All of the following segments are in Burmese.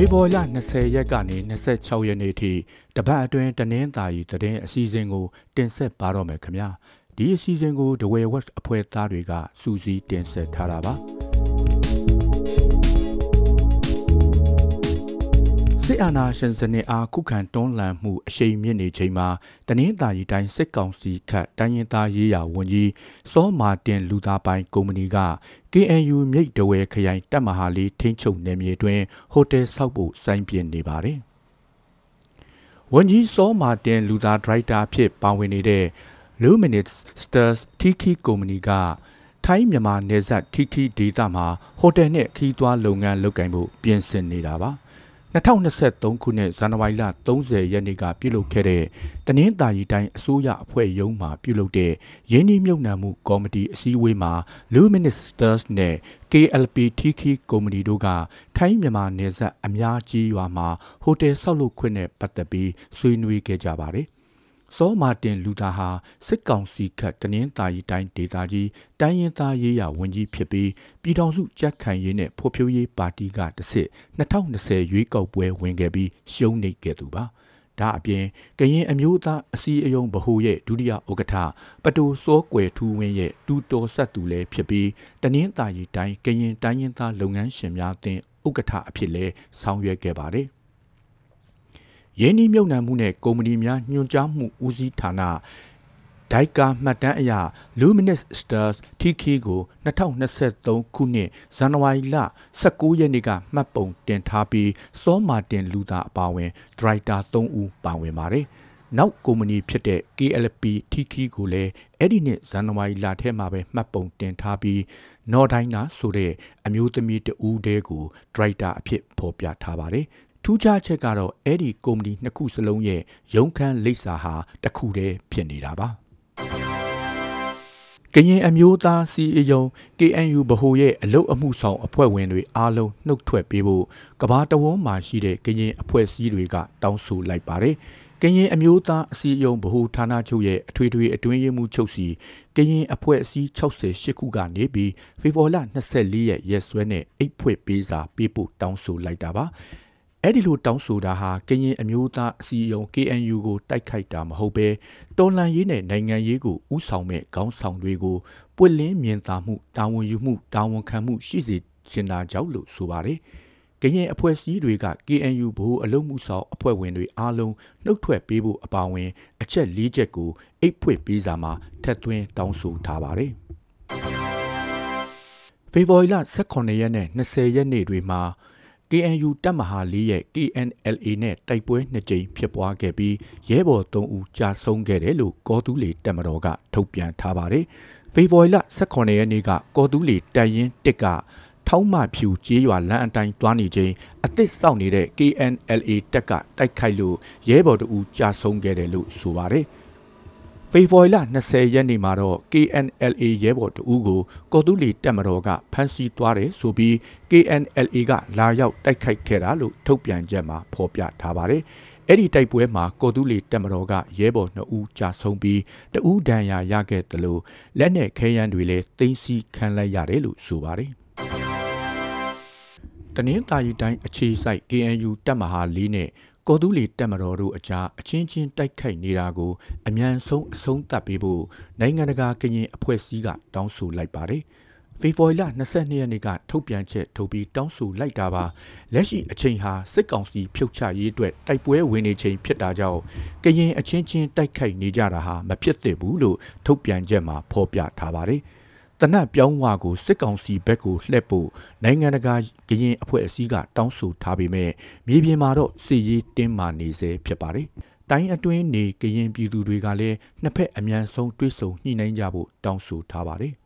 ဖေဖော်ဝါရီလ20ရက်ကနေ26ရက်နေ့ထိတပတ်အတွင်းတနင်္သာရီသတင်းအစီအစဉ်ကို တင်ဆက်ပါတော့မယ်ခင်ဗျာဒီအစီအစဉ်ကိုဒဝဲဝက်အဖွဲ့သားတွေကစူးစီးတင်ဆက်ထားတာပါ စစ်အာဏာရှင်စနစ်အားခုခံတွန်းလှန်မှုအရှိန်မြင့်နေချိန်မှာတနင်္သာရီတိုင်းစစ်ကောင်စီခတ်တိုင်းရင်သားရေးရာဝန်ကြီးစောမာတင်လူသားပိုင်းကုမ္ပဏီက KNU မြိတ်တဝဲခရိုင်တပ်မဟာလေးထိန်းချုပ်နယ်မြေတွင်ဟိုတယ်ဆောက်ဖို့စိုင်းပြင်းနေပါတယ်။ဝန်ကြီးစောမာတင်လူသားဒရိုက်တာအဖြစ်ပါဝင်နေတဲ့ Luminous Stars Tiki ကုမ္ပဏီကထိုင်းမြန်မာနယ်စပ် Tiki ဒေသမှာဟိုတယ်နဲ့ခီးသွွားလုပ်ငန်းလုပ်ကိုင်ဖို့ပြင်ဆင်နေတာပါ။ 2023ခုနှစ်ဇန်နဝါရီလ30ရက်နေ့ကပြုလုပ်ခဲ့တဲ့တနင်္သာရီတိုင်းအစိုးရအဖွဲ့ရုံးမှပြုလုပ်တဲ့ရင်းနှီးမြှုပ်နှံမှုကော်မတီအစည်းအဝေးမှာ Luministers နဲ့ KLP Tiki ကုမ္ပဏီတို့ကထိုင်းမြန်မာနယ်စပ်အများကြီးရွာမှာဟိုတယ်ဆောက်လုပ်ခွင့်နဲ့ပတ်သက်ပြီးဆွေးနွေးခဲ့ကြပါတယ်။ စောမာတင်လူသားဟာစစ်ကောင်စီခတ်တနင်္သာရီတိုင်းဒေသကြီးတိုင်းရင်သားရေးရာဝန်ကြီးဖြစ်ပြီးပြည်ထောင်စုကြက်ခိုင်ရေးနဲ့ဖွံ့ဖြိုးရေးပါတီကတစစ်2020ရွေးကောက်ပွဲဝင်ခဲ့ပြီးရှုံးနိမ့်ခဲ့သူပါဒါအပြင်ကရင်အမျိုးသားအစည်းအရုံးဗဟိုရဲ့ဒုတိယဥက္ကဋ္ဌပတူစောကွယ်ထူးဝင်းရဲ့တူတော်ဆက်သူလည်းဖြစ်ပြီးတနင်္သာရီတိုင်းကရင်တိုင်းရင်သားလုပ်ငန်းရှင်များအသင်းဥက္ကဋ္ဌအဖြစ်လည်းဆောင်ရွက်ခဲ့ပါတယ် ရင်းနှီးမြှုပ်နှံမှုနဲ့ကုမ္ပဏီများညွှန်ကြားမှုဦးစီးဌာနဒိုက်ကာမှတ်တမ်းအရ Luminous Stars TK ကို2023ခုနှစ်ဇန်နဝါရီလ19ရက်နေ့ကမှတ်ပုံတင်ထားပြီးစောမာတင်လူသားအပါအဝင်ဒရိုက်တာ3ဦးပါဝင်ပါတယ်။နောက်ကုမ္ပဏီဖြစ်တဲ့ KLP TK ကိုလည်းအဲ့ဒီနှစ်ဇန်နဝါရီလထဲမှာပဲမှတ်ပုံတင်ထားပြီးနော်ဒိုင်းနာဆိုတဲ့အမျိုးသမီးတဦးတည်းကိုဒရိုက်တာအဖြစ်ဖော်ပြထားပါတယ်။ ထူးခြားချက်ကတော့အဲ့ဒီကုမ္ပဏီနှစ်ခုစလုံးရဲ့ရုံးခန်းလိပ်စာဟာတစ်ခုတည်းဖြစ်နေတာပါကရင်အမျိုးသားစီအယုံ KNU ဗဟိုရဲ့အလုတ်အမှုဆောင်အဖွဲ့ဝင်တွေအားလုံးနှုတ်ထွက်ပေးဖို့ကဘာတဝန်းမှာရှိတဲ့ကရင်အဖွဲ့အစည်းတွေကတောင်းဆိုလိုက်ပါတယ်။ကရင်အမျိုးသားအစည်းအရုံးဗဟိုဌာနချုပ်ရဲ့အထွေထွေအတွင်းရေးမှူးချုပ်စီကရင်အဖွဲ့အစည်း68ခုကနေပြီးဖေဖော်ဝါရီ24ရက်ရက်စွဲနဲ့အိတ်ဖွင့်ပေးစာပေးပို့တောင်းဆိုလိုက်တာပါ။ အဲ့ဒီလိုတောင်းဆိုတာဟာကရင်အမျိုးသားအစည်းအရုံး KNU ကိုတိုက်ခိုက်တာမဟုတ်ပဲတော်လှန်ရေးနဲ့နိုင်ငံရေးကိုဥဆောင်မဲ့ခေါင်းဆောင်တွေကိုပွင့်လင်းမြင်သာမှုတာဝန်ယူမှုတာဝန်ခံမှုရှိစေချင်တာကြောင့်လို့ဆိုပါတယ်။ကရင်အဖွဲ့အစည်းတွေက KNU ဘိုးအလုံးမှုဆောင်အဖွဲ့ဝင်တွေအားလုံးနှုတ်ထွက်ပေးဖို့အပါအဝင် အချက်၄ချက်ကိုအိတ်ဖွင့်ပေးစာမှာထက်သွင်းတောင်းဆိုထားပါတယ်။ဖေဖော်ဝါရီလ18ရက်နဲ့20ရက်နေ့တွေမှာ KNU တပ်မဟာ၄ရဲ့ KNLA နဲ့တိုက်ပွဲနှစ်ကြိမ်ဖြစ်ပွားခဲ့ပြီးရဲဘော်၃ဦးကြာဆုံးခဲ့တယ်လို့ကောတူးလီတပ်မတော်ကထုတ်ပြန်ထားပါတယ်။ဖေဖော်ဝါရီလ18ရက်နေ့ကကောတူးလီတပ်ရင်းတစ်ကထောင်းမဖြူကျေးရွာလမ်းအတိုင်းတွားနေချိန်အသစ်စောင့်နေတဲ့ KNLA တပ်ကတိုက်ခိုက်လို့ရဲဘော်တို့ကြာဆုံးခဲ့တယ်လို့ဆိုပါတယ်။ ဖေဖော်ဝါရီလ20ရက်နေ့မှာတော့ KNLA ရဲဘော်တဦးကိုကော်တူးလီတပ်မတော်ကဖမ်းဆီးသွားတယ်ဆိုပြီး KNLA ကလာရောက်တိုက်ခိုက်ခဲ့တာလို့ထုတ်ပြန်ချက်မှာဖော်ပြထားပါတယ်။အဲ့ဒီတိုက်ပွဲမှာကော်တူးလီတပ်မတော်ကရဲဘော်2ဦးကြာဆုံးပြီးတဦးဒဏ်ရာရခဲ့တယ်လို့လက်နက်ခဲယမ်းတွေလည်းသိမ်းဆည်းခံလိုက်ရတယ်လို့ဆိုပါတယ်။တနင်္သာရီတိုင်းအခြေစိုက် KNU တပ်မဟာ၄နဲ့ ကော်တူးလီတက်မတော်တို့အကြားအချင်းချင်းတိုက်ခိုက်နေတာကိုအ мян ဆုံးအဆုံးသတ်ပေးဖို့နိုင်ငံတကာကရင်အဖွဲ့အစည်းကတောင်းဆိုလိုက်ပါတယ်။ဖေဖော်ဝါရီလ22ရက်နေ့ကထုတ်ပြန်ချက်ထုတ်ပြီးတောင်းဆိုလိုက်တာပါလက်ရှိအချိန်ဟာစစ်ကောင်စီဖြုတ်ချရေးအတွက်တိုက်ပွဲဝင်နေချိန်ဖြစ်တာကြောင့်ကရင်အချင်းချင်းတိုက်ခိုက်နေကြတာဟာမဖြစ်သင့်ဘူးလို့ထုတ်ပြန်ချက်မှာဖော်ပြထားပါတယ်။ တနတ်ပြောင်းဝါကိုစစ်ကောင်စီဘက်ကိုလှည့်ဖို့နိုင်ငံတကာကရင်အဖွဲ့အစည်းကတောင်းဆိုထားပေမဲ့မြေပြင်မှာတော့စစ်ရေးတင်းမာနေစေဖြစ်ပါတယ်။တိုင်းအတွင်းနေကရင်ပြည်သူတွေကလည်းနှစ်ဖက်အ мян ဆုံးတွဲဆုံညှိနှိုင်းကြဖို့တောင်းဆိုထားပါတယ်။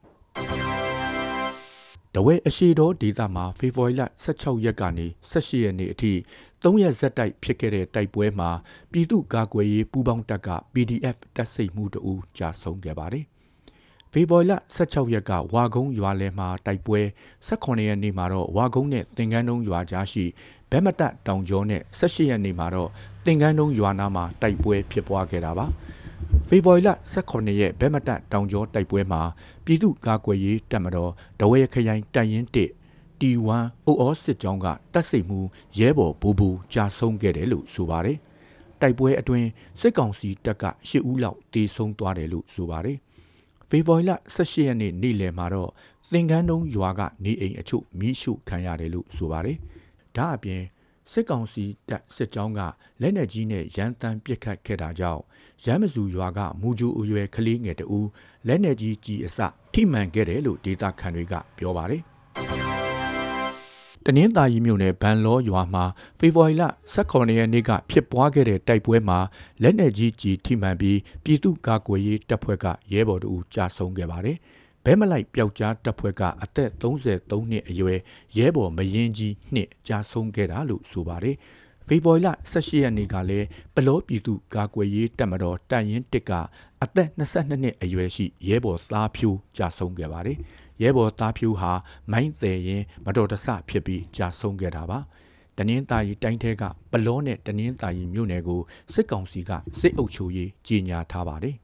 တဝဲအရှိတော်ဒေသမှာဖေဖော်ဝါရီလ16ရက်ကနေ18ရက်နေ့အထိ၃ရက်ဇက်တိုက်ဖြစ်ခဲ့တဲ့တိုက်ပွဲမှာပြည်သူ့ကာကွယ်ရေးပူးပေါင်းတပ်က PDF တပ်စိတ်မှုတအူးကြာဆုံးခဲ့ပါတယ် ဖေဖော်ဝါရီလ16ရက်ကဝါကုန်းရွာလယ်မှာတိုက်ပွဲ18ရက်နေ့မှာတော့ဝါကုန်းနဲ့သင်္ကန်းတုံးရွာကြားရှိဘဲမတတောင်ကျောနဲ့18ရက်နေ့မှာတော့သင်္ကန်းတုံးရွာနာမှာတိုက်ပွဲဖြစ်ပွားခဲ့တာပါဖေဖော်ဝါရီလ18ရက်ဘဲမတတောင်ကျောတိုက်ပွဲမှာပြည်သူ့ကာကွယ်ရေးတပ်မတော်ဒဝဲခရိုင်တပ်ရင်း1 T1 အိုအောစစ်ကြောင်းကတပ်စိတ်မှုရဲဘော်ဘူဘူကြာဆုံးခဲ့တယ်လို့ဆိုပါတယ်။တိုက်ပွဲအတွင်းစစ်ကောင်စီတပ်က၈ဦးလောက်တေဆုံးသွားတယ်လို့ဆိုပါတယ်။ ဖေဖော်ဝါရီလ18ရက်နေ့နေ့လယ်မှာတော့သင်္ကန်းတုံးရွာကနေအိမ်အချို့မိရှုခံရတယ်လို့ဆိုပါတယ်။ဒါအပြင်စစ်ကောင်စီတပ်စစ်ကြောင်းကလက်နက်ကြီးနဲ့ရန်တမ်းပစ်ခတ်ခဲ့တာကြောင့်ရမ်းမစုရွာကမူဂျူအရွယ်ကလေးငယ်တဦးလက်နက်ကြီးကြီးအစထိမှန်ခဲ့တယ်လို့ဒေတာခန်တွေကပြောပါတယ် တနင်္သာရီမြို့နယ်ဗန်လောရွာမှာဖေဖော်ဝါရီလ18ရက်နေ့ကဖြစ်ပွားခဲ့တဲ့တိုက်ပွဲမှာလက်နက်ကြီးကြီးထိမှန်ပြီးပြည်သူ့ကာကွယ်ရေးတပ်ဖွဲ့ကရဲဘော်တို့ကြာဆုံးခဲ့ပါတယ်။ဘဲမလိုက်ပျောက်ကြားတပ်ဖွဲ့ကအသက်33နှစ်အရွယ်ရဲဘော်မရင်ကြီးနှစ်ကြာဆုံးခဲ့တာလို့ဆိုပါတယ်။ဖေဖော်ဝါရီလ18ရက်နေ့ကလည်းပလောပြည်သူကာကွယ်ရေးတပ်မတော်တပ်ရင်းတစ်ကအသက်22နှစ်အရွယ်ရှိရဲဘော်သားဖြူကြာဆုံးခဲ့ပါတယ်။ ရဲဘော်သားဖြူဟာမိုင်းတယ်ရင်မတော်တဆဖြစ်ပြီးကြာဆုံးခဲ့တာပါ။တနင်္သာရီတိုင်းထဲကပလောနဲ့တနင်္သာရီမြို့နယ်ကိုစစ်ကောင်စီကစစ်အုပ်ချုပ်ရေးကြီးညာထားပါတယ်။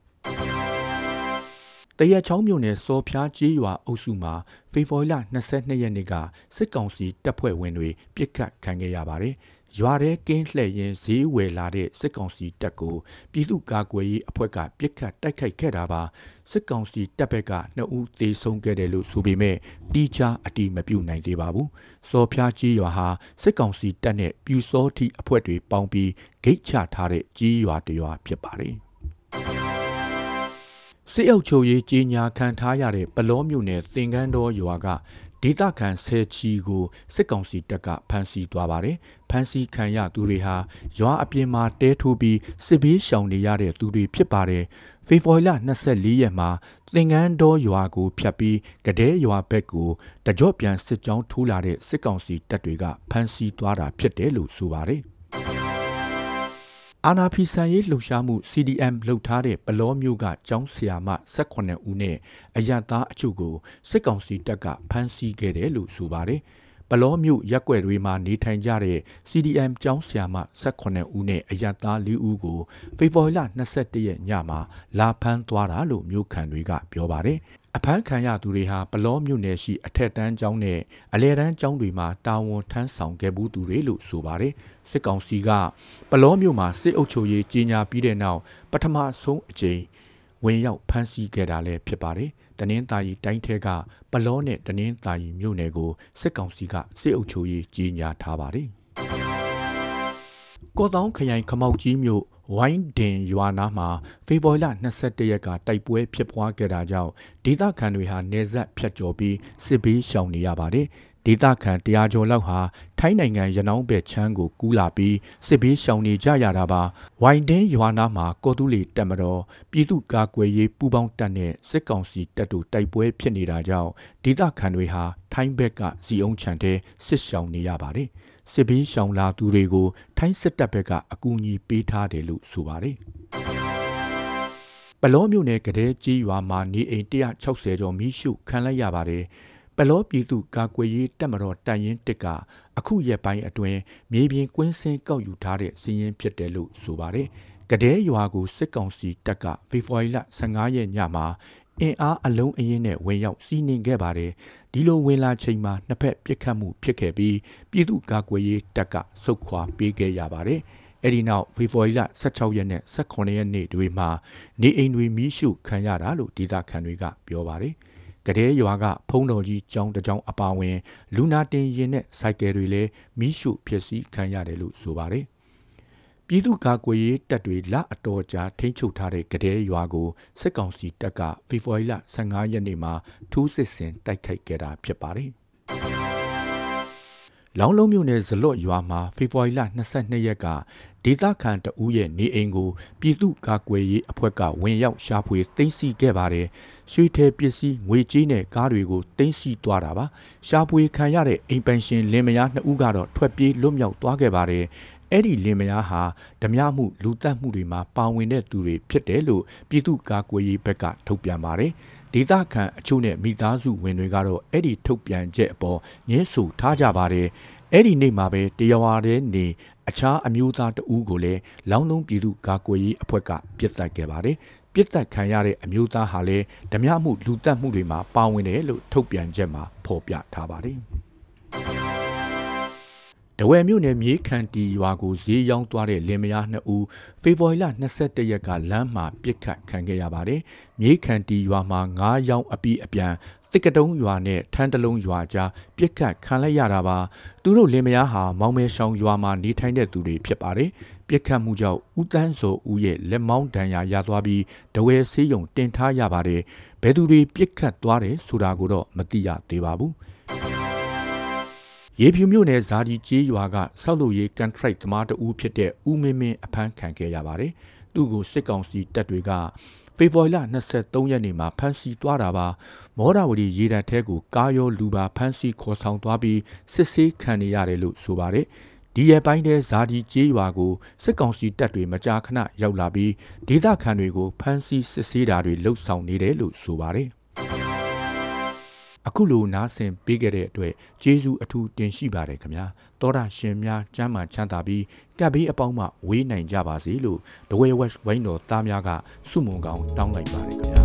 တရက်ချောင်းမြို့နယ်စော်ဖျားကြီးရွာအုပ်စုမှာဖေဖော်ဝါရီလ22ရက်နေ့ကစစ်ကောင်စီတပ်ဖွဲ့ဝင်တွေပြစ်ခတ်ခံခဲ့ရပါတယ်။ ရွာထဲကင်းလှည့်ရင်ဈေးဝယ်လာတဲ့စစ်ကောင်စီတပ်ကိုပြည်သူ့ကာကွယ်ရေးအဖွဲ့ကပြစ်ခတ်တိုက်ခိုက်ခဲ့တာပါ။စစ်ကောင်စီတပ်ဘက်ကနှစ်ဦးသေဆုံးခဲ့တယ်လို့ဆိုပေမဲ့တီးခြားအတိမပြုတ်နိုင်သေးပါဘူး။စော်ဖျားကြီးရွာဟာစစ်ကောင်စီတပ်နဲ့ပြူစောတိအဖွဲ့တွေပေါင်းပြီးဂိတ်ချထားတဲ့ကြီးရွာတစ်ရွာဖြစ်ပါတယ်။စစ်အုပ်ချုပ်ရေးကြီးညာခံထားရတဲ့ပလောမြို့နယ်သင်္ကန်းတော်ရွာက ဒေသခံဆယ်ချီကိုစစ်ကောင်စီတပ်ကဖမ်းဆီးသွားပါတယ်။ဖမ်းဆီးခံရသူတွေဟာရွာအပြင်မှာတဲထိုးပြီးစစ်ဘေးရှောင်နေရတဲ့သူတွေဖြစ်ပါတယ်။ဖေဖော်ဝါရီလ24ရက်မှာသင်္ကန်းတော်ရွာကိုဖျက်ပြီးကဒဲရွာဘက်ကိုတကြော့ပြန်စစ်ကြောင်းထိုးလာတဲ့စစ်ကောင်စီတပ်တွေကဖမ်းဆီးသွားတာဖြစ်တယ်လို့ဆိုပါတယ်။ အာနာဖီဆန်ရေးလှုပ်ရှားမှု CDM လှုပ်ထားတဲ့ပလောမျိုးကကျောင်းဆရာမ18ဦးနဲ့အရသားအချို့ကိုစစ်ကောင်စီတပ်ကဖမ်းဆီးခဲ့တယ်လို့ဆိုပါတယ်။ပလောမျိုးရက်ွက်တွေမှာနေထိုင်ကြတဲ့ CDM ကျောင်းဆရာမ18ဦးနဲ့အရသား4ဦးကိုဖေဖော်ဝါရီလ22ရက်ညမှာလာဖမ်းသွားတာလို့မျိုးခံတွေကပြောပါတယ် အဖမ်းခံရသူတွေဟာပလောမြို့နယ်ရှိအထက်တန်းကျောင်းနဲ့အလဲတန်းကျောင်းတွေမှာတာဝန်ထမ်းဆောင်ခဲ့ဘူးသူတွေလို့ဆိုပါတယ်စစ်ကောင်စီကပလောမြို့မှာစစ်အုပ်ချုပ်ရေးကြီးညာပြီးတဲ့နောက်ပထမဆုံးအကြိမ်ဝင်ရောက်ဖမ်းဆီးခဲ့တာလည်းဖြစ်ပါတယ်တနင်္သာရီတိုင်းထဲကပလောနဲ့တနင်္သာရီမြို့နယ်ကိုစစ်ကောင်စီကစစ်အုပ်ချုပ်ရေးကြီးညာထားပါတယ်ကော့တောင်းခရိုင်ခမောက်ကြီးမြို့ ဝိုင်းဒင်ရွာနာမှာဖေဖော်ဝါရီလ22ရက်ကတိုက်ပွဲဖြစ်ပွားခဲ့တာကြောင့်ဒေသခံတွေဟာနေဆက်ဖြတ်ကျော်ပြီးစစ်ဘေးရှောင်နေရပါတယ်။ဒေသခံတရားကျော်လောက်ဟာထိုင်းနိုင်ငံရနောင်းဘက်ချမ်းကိုကူးလာပြီးစစ်ဘေးရှောင်နေကြရတာပါ။ဝိုင်းဒင်ရွာနာမှာကော်တူးလီတက်မတော်ပြည်သူ့ကာကွယ်ရေးပူးပေါင်းတပ်နဲ့စစ်ကောင်စီတပ်တို့တိုက်ပွဲဖြစ်နေတာကြောင့်ဒေသခံတွေဟာထိုင်းဘက်ကစီအုံချန်တဲ့စစ်ရှောင်နေရပါတယ်။ စစ်ဘေးရှောင်လာသူတွေကို ထိုင်းစစ်တပ်ဘက်ကအကူအညီပေးထားတယ်လို့ဆိုပါတယ်။ပလောမြို့နယ်ကတဲ့ကြီးရွာမှာနေအိမ်160ကျော်မိရှုခံလိုက်ရပါတယ်။ပလောပြည်သူကာကွယ်ရေးတပ်မတော်တိုင်ရင်တစ်ကအခုရက်ပိုင်းအတွင်းမြေပြင်ကွင်းစင်းကောက်ယူထားတဲ့စီးရင်ဖြစ်တယ်လို့ဆိုပါတယ်။ကတဲ့ရွာကိုစစ်ကောင်စီတပ်ကဖေဖော်ဝါရီလ15ရက်ညမှာ အင်အားအလုံးအင်းနဲ့ဝင်ရောက်စီးနင်းခဲ့ပါတယ်ဒီလိုဝင်လာချိန်မှာနှစ်ဖက်ပြစ်ခတ်မှုဖြစ်ခဲ့ပြီးပြည်သူ့ကာကွယ်ရေးတပ်ကစုခွာပေးခဲ့ရပါတယ်အဲ့ဒီနောက်ဖေဖော်ဝါရီလ16ရက်နဲ့18ရက်နေ့တွေမှာနေအိမ်တွေမီးရှို့ခံရတာလို့ဒေသခံတွေကပြောပါတယ်။ကတဲ့ရွာကဖုံးတော်ကြီးကျောင်းတစ်ကျောင်းအပါဝင် လူနာတင်ရင်နဲ့စိုက်ကယ်တွေလည်းမီးရှို့ဖျက်ဆီးခံရတယ်လို့ဆိုပါတယ်။ ပြည်သူ့ကာကွယ်ရေးတပ်တွေလအတော်ကြာထိန်းချုပ်ထားတဲ့ကတဲ့ရွာကိုစစ်ကောင်စီတပ်ကဖေဖော်ဝါရီလ15ရက်နေ့မှာထူးစစ်ဆင်တိုက်ခိုက်ခဲ့တာဖြစ်ပါတယ်။လောင်းလုံးမြို့နယ်ဇလော့ရွာမှာဖေဖော်ဝါရီလ22ရက်ကဒေသခံတအူးရဲ့နေအိမ်ကိုပြည်သူ့ကာကွယ်ရေးအဖွဲ့ကဝင်ရောက်ရှာဖွေသိမ်းဆည်းခဲ့ပါတယ်။ရွှေထဲပစ္စည်းငွေကြေးနဲ့ကားတွေကိုသိမ်းဆည်းသွားတာပါ။ရှာဖွေခံရတဲ့အိမ်ပိုင်ရှင်လင်မယားနှစ်ဦးကတော့ထွက်ပြေးလွတ်မြောက်သွားခဲ့ပါတယ်။ အဲ့ဒီလင်မယားဟာဓမြမှုလူတက်မှုတွေမှာပါဝင်တဲ့သူတွေဖြစ်တယ်လို့ပြည်သူ့ကာကွယ်ရေးဘက်ကထုတ်ပြန်ပါတယ်ဒေသခံအချို့နဲ့မိသားစုဝင်တွေကတော့အဲ့ဒီထုတ်ပြန်ချက်အပေါ်ညှင်းဆူထားကြပါတယ်အဲ့ဒီနေ့မှာပဲတရားဝါတဲ့နေအခြားအမျိုးသားတဦးကိုလည်းလောင်းလုံးပြည်သူကာကွယ်ရေးအဖွဲ့ကပြစ်တက်ခဲ့ပါတယ်ပြစ်တက်ခံရတဲ့အမျိုးသားဟာလည်းဓမြမှုလူတက်မှုတွေမှာပါဝင်တယ်လို့ထုတ်ပြန်ချက်မှာဖော်ပြထားပါတယ် တဝယ်မြို့နယ်မြေခန့်တီရွာကိုဈေးရောက်သွားတဲ့လင်မယားနှစ်ဦးဖေဖော်ဝါရီလ22ရက်ကလမ်းမှာပြစ်ခတ်ခံခဲ့ရပါတယ်။မြေခန့်တီရွာမှာ9ရောင်အပိအပြန်တစ်ကတုံးရွာနဲ့ထန်းတလုံးရွာကြားပြစ်ခတ်ခံလိုက်ရတာပါ။သူတို့လင်မယားဟာမောင်မဲရှောင်ရွာမှာနေထိုင်တဲ့သူတွေဖြစ်ပါတယ်။ပြစ်ခတ်မှုကြောင့်ဦးတန်းစောဦးရဲ့လက်မောင်းဒဏ်ရာရသွားပြီးတဝယ်ဆေးရုံတင်ထားရပါတယ်။ဘယ်သူတွေပြစ်ခတ်သွားတယ်ဆိုတာကိုတော့မသိရသေးပါဘူး။ ရေဖြူမြို့နယ်ဇာဒီကျေးရွာကဆောက်လုပ်ရေးကန်ထရိုက်သမားတဦးဖြစ်တဲ့ဦးမင်းမင်းအဖမ်းခံခဲ့ရပါတယ်။သူ့ကိုစစ်ကောင်စီတပ်တွေကဖေဖော်ဝါရီလ23ရက်နေ့မှာဖမ်းဆီးသွားတာပါ။မော်ဒဝတီရေတပ်ထဲကိုကားရောလူပါဖမ်းဆီးခေါ်ဆောင်သွားပြီးစစ်ဆေးခံနေရတယ်လို့ဆိုပါတယ်။ဒီရဲ့ပိုင်းတဲ့ဇာဒီကျေးရွာကိုစစ်ကောင်စီတပ်တွေမကြာခဏရောက်လာပြီးဒေသခံတွေကိုဖမ်းဆီးစစ်ဆေးတာတွေလှုပ်ဆောင်နေတယ်လို့ဆိုပါတယ်။ အခုလိုနားဆင်ပေးခဲ့တဲ့အတွက်ကျေးဇူးအထူးတင်ရှိပါတယ်ခင်ဗျာတောတာရှင်များကျမ်းမာချမ်းသာပြီးကပ်ဘေးအပေါင်းမှဝေးနိုင်ကြပါစေလို့ဒဝဲဝက်ဝိုင်းတော်သားများကဆုမွန်ကောင်းတောင်းလိုက်ပါတယ်ခင်ဗျာ